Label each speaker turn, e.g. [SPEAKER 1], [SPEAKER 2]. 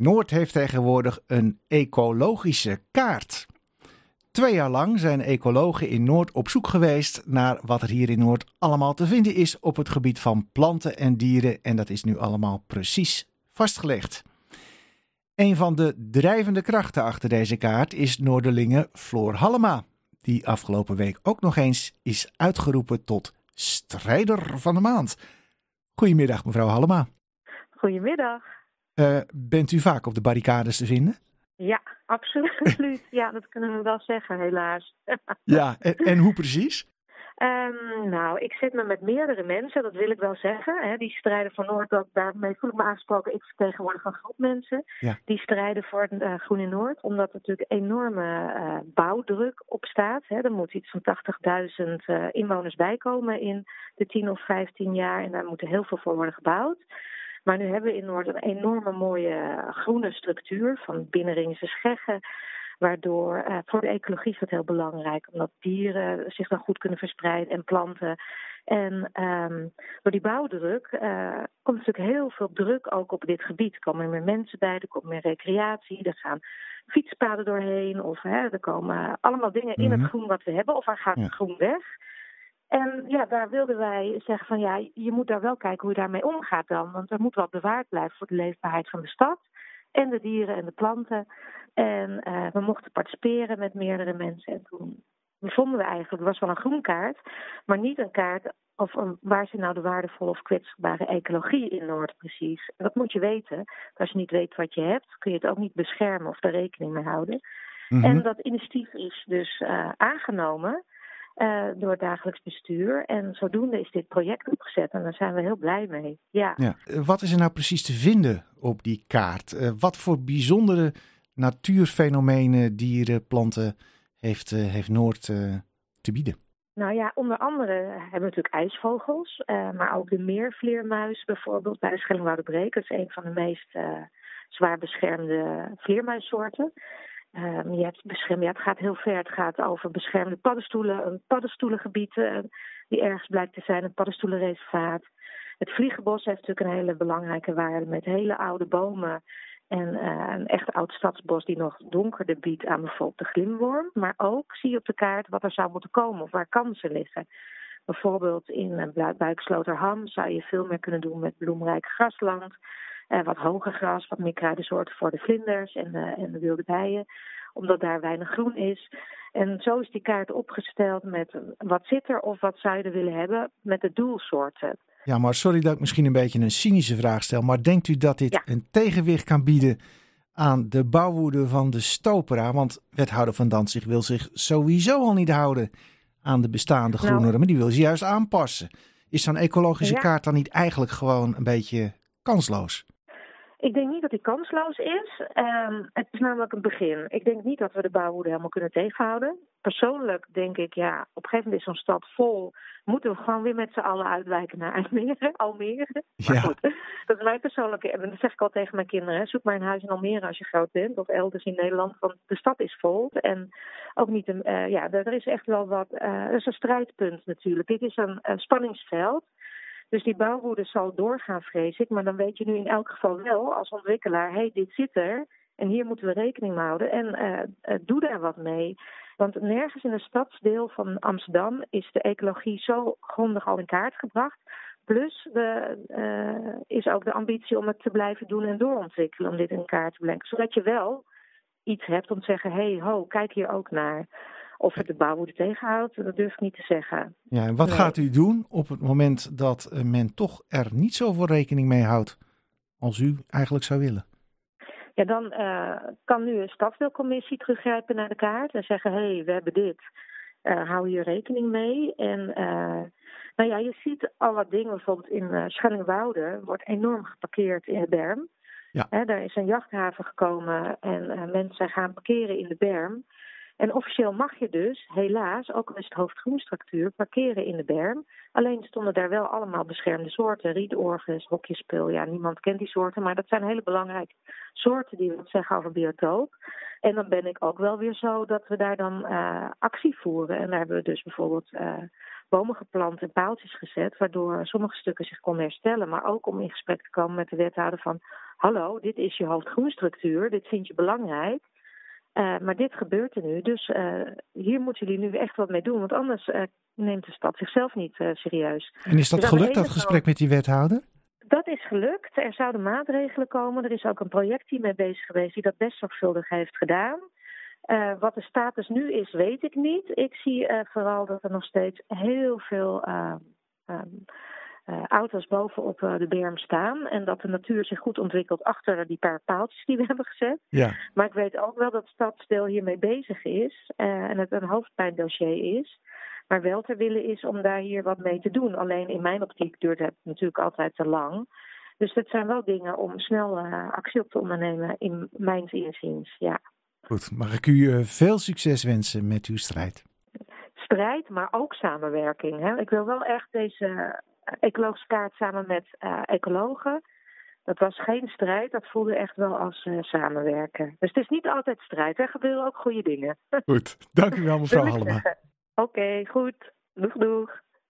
[SPEAKER 1] Noord heeft tegenwoordig een ecologische kaart. Twee jaar lang zijn ecologen in Noord op zoek geweest naar wat er hier in Noord allemaal te vinden is op het gebied van planten en dieren. En dat is nu allemaal precies vastgelegd. Een van de drijvende krachten achter deze kaart is Noorderlinge Floor Hallema, die afgelopen week ook nog eens is uitgeroepen tot strijder van de maand. Goedemiddag, mevrouw Hallema.
[SPEAKER 2] Goedemiddag.
[SPEAKER 1] Uh, bent u vaak op de barricades te vinden?
[SPEAKER 2] Ja, absoluut. ja, dat kunnen we wel zeggen, helaas.
[SPEAKER 1] ja, en, en hoe precies?
[SPEAKER 2] Um, nou, ik zit me met meerdere mensen, dat wil ik wel zeggen. Hè, die strijden voor Noord, dat, daarmee voel ik me aangesproken. Ik vertegenwoordig een groep mensen ja. die strijden voor uh, Groen in Noord. Omdat er natuurlijk enorme uh, bouwdruk op staat. Hè. Er moet iets van 80.000 uh, inwoners bijkomen in de 10 of 15 jaar. En daar moet er heel veel voor worden gebouwd. Maar nu hebben we in Noord een enorme mooie groene structuur van binnenringse scheggen. Waardoor uh, voor de ecologie is dat heel belangrijk, omdat dieren zich dan goed kunnen verspreiden en planten. En um, door die bouwdruk uh, komt natuurlijk heel veel druk ook op dit gebied. Er komen meer mensen bij, er komt meer recreatie, er gaan fietspaden doorheen. Of hè, er komen allemaal dingen in het groen wat we hebben, of er gaat ja. groen weg. En ja, daar wilden wij zeggen van ja, je moet daar wel kijken hoe je daarmee omgaat dan. Want er moet wat bewaard blijven voor de leefbaarheid van de stad. En de dieren en de planten. En uh, we mochten participeren met meerdere mensen. En toen vonden we eigenlijk, het was wel een groen kaart, maar niet een kaart of um, waar zit nou de waardevolle of kwetsbare ecologie in Noord precies. En dat moet je weten. Als je niet weet wat je hebt, kun je het ook niet beschermen of er rekening mee houden. Mm -hmm. En dat initiatief is dus uh, aangenomen. Uh, door het dagelijks bestuur. En zodoende is dit project opgezet en daar zijn we heel blij mee. Ja.
[SPEAKER 1] ja. Wat is er nou precies te vinden op die kaart? Uh, wat voor bijzondere natuurfenomenen, dieren, planten heeft, uh, heeft Noord te bieden?
[SPEAKER 2] Nou ja, onder andere hebben we natuurlijk ijsvogels, maar ook de meervleermuis bijvoorbeeld bij de Schellingwouderbreek. Dat is een van de meest zwaar beschermde vleermuissoorten. Um, je hebt bescherm, ja, het gaat heel ver. Het gaat over beschermde paddenstoelen, een paddenstoelengebied uh, die ergens blijkt te zijn, een paddenstoelenreservaat. Het Vliegenbos heeft natuurlijk een hele belangrijke waarde met hele oude bomen. En uh, een echt oud stadsbos die nog donkerder biedt aan bijvoorbeeld de glimworm. Maar ook zie je op de kaart wat er zou moeten komen of waar kansen liggen. Bijvoorbeeld in uh, Buiksloterham zou je veel meer kunnen doen met bloemrijk grasland. Uh, wat hoger gras, wat meer kruidensoorten voor de vlinders en de, en de wilde bijen. Omdat daar weinig groen is. En zo is die kaart opgesteld met wat zit er of wat zou je er willen hebben met de doelsoorten.
[SPEAKER 1] Ja, maar sorry dat ik misschien een beetje een cynische vraag stel. Maar denkt u dat dit ja. een tegenwicht kan bieden aan de bouwwoede van de Stopera? Want wethouder van Danzig wil zich sowieso al niet houden aan de bestaande. Nou, maar die wil ze juist aanpassen. Is zo'n ecologische ja. kaart dan niet eigenlijk gewoon een beetje kansloos?
[SPEAKER 2] Ik denk niet dat die kansloos is. Um, het is namelijk een begin. Ik denk niet dat we de bouwwoede helemaal kunnen tegenhouden. Persoonlijk denk ik, ja, op een gegeven moment is zo'n stad vol. Moeten we gewoon weer met z'n allen uitwijken naar Almere. Almere.
[SPEAKER 1] Ja.
[SPEAKER 2] Maar goed, dat is mijn persoonlijke. En dat zeg ik al tegen mijn kinderen. Zoek maar een huis in Almere als je groot bent. Of elders in Nederland. Want de stad is vol. En ook niet een. Uh, ja, er is echt wel wat. Uh, er is een strijdpunt natuurlijk. Dit is een, een spanningsveld. Dus die bouwwoede zal doorgaan, vrees ik. Maar dan weet je nu in elk geval wel als ontwikkelaar: hé, hey, dit zit er. En hier moeten we rekening mee houden. En uh, uh, doe daar wat mee. Want nergens in het stadsdeel van Amsterdam is de ecologie zo grondig al in kaart gebracht. Plus de, uh, is ook de ambitie om het te blijven doen en doorontwikkelen. Om dit in kaart te brengen. Zodat je wel iets hebt om te zeggen: hé, hey, ho, kijk hier ook naar. Of het de bouwwoede tegenhoudt, dat durf ik niet te zeggen.
[SPEAKER 1] Ja, en wat nee. gaat u doen op het moment dat men toch er niet zoveel rekening mee houdt als u eigenlijk zou willen?
[SPEAKER 2] Ja, dan uh, kan nu een stadsdeelcommissie teruggrijpen naar de kaart en zeggen: hé, hey, we hebben dit. Uh, hou hier rekening mee. En uh, nou ja, je ziet al wat dingen. Bijvoorbeeld in Schellingwoude wordt enorm geparkeerd in de berm.
[SPEAKER 1] Ja.
[SPEAKER 2] Daar is een jachthaven gekomen en mensen gaan parkeren in de berm. En officieel mag je dus, helaas, ook al is het hoofdgroenstructuur, parkeren in de berm. Alleen stonden daar wel allemaal beschermde soorten. Rietorgus, hokjespul, ja, niemand kent die soorten. Maar dat zijn hele belangrijke soorten die wat zeggen over biotoop. En dan ben ik ook wel weer zo dat we daar dan uh, actie voeren. En daar hebben we dus bijvoorbeeld uh, bomen geplant en paaltjes gezet, waardoor sommige stukken zich konden herstellen. Maar ook om in gesprek te komen met de wethouder van, hallo, dit is je hoofdgroenstructuur, dit vind je belangrijk. Uh, maar dit gebeurt er nu, dus uh, hier moeten jullie nu echt wat mee doen, want anders uh, neemt de stad zichzelf niet serieus.
[SPEAKER 1] En is dat dus gelukt, dat gesprek met die wethouder?
[SPEAKER 2] Dat is gelukt. Er zouden maatregelen komen. Er is ook een projectteam mee bezig geweest die dat best zorgvuldig heeft gedaan. Wat de status nu is, weet ik niet. Ik zie vooral dat er nog steeds heel veel uh, auto's bovenop de berm staan. En dat de natuur zich goed ontwikkelt achter die paar paaltjes die we hebben gezet.
[SPEAKER 1] Ja.
[SPEAKER 2] Maar ik weet ook wel dat Stadsdeel hiermee bezig is. en het een hoofdpijndossier is. Maar wel te willen is om daar hier wat mee te doen. Alleen in mijn optiek duurt het natuurlijk altijd te lang. Dus dat zijn wel dingen om snel actie op te ondernemen, in mijn inziens. Ja.
[SPEAKER 1] Goed, mag ik u eh, veel succes wensen met uw strijd?
[SPEAKER 2] Strijd, maar ook samenwerking. Hè? Ik wil wel echt deze eh, ecologische kaart samen met uh, ecologen. Dat was geen strijd, dat voelde echt wel als uh, samenwerken. Dus het is niet altijd strijd, er gebeuren ook goede dingen.
[SPEAKER 1] Goed, dank u wel mevrouw Hallema.
[SPEAKER 2] Oké, okay, goed. Doeg, doeg.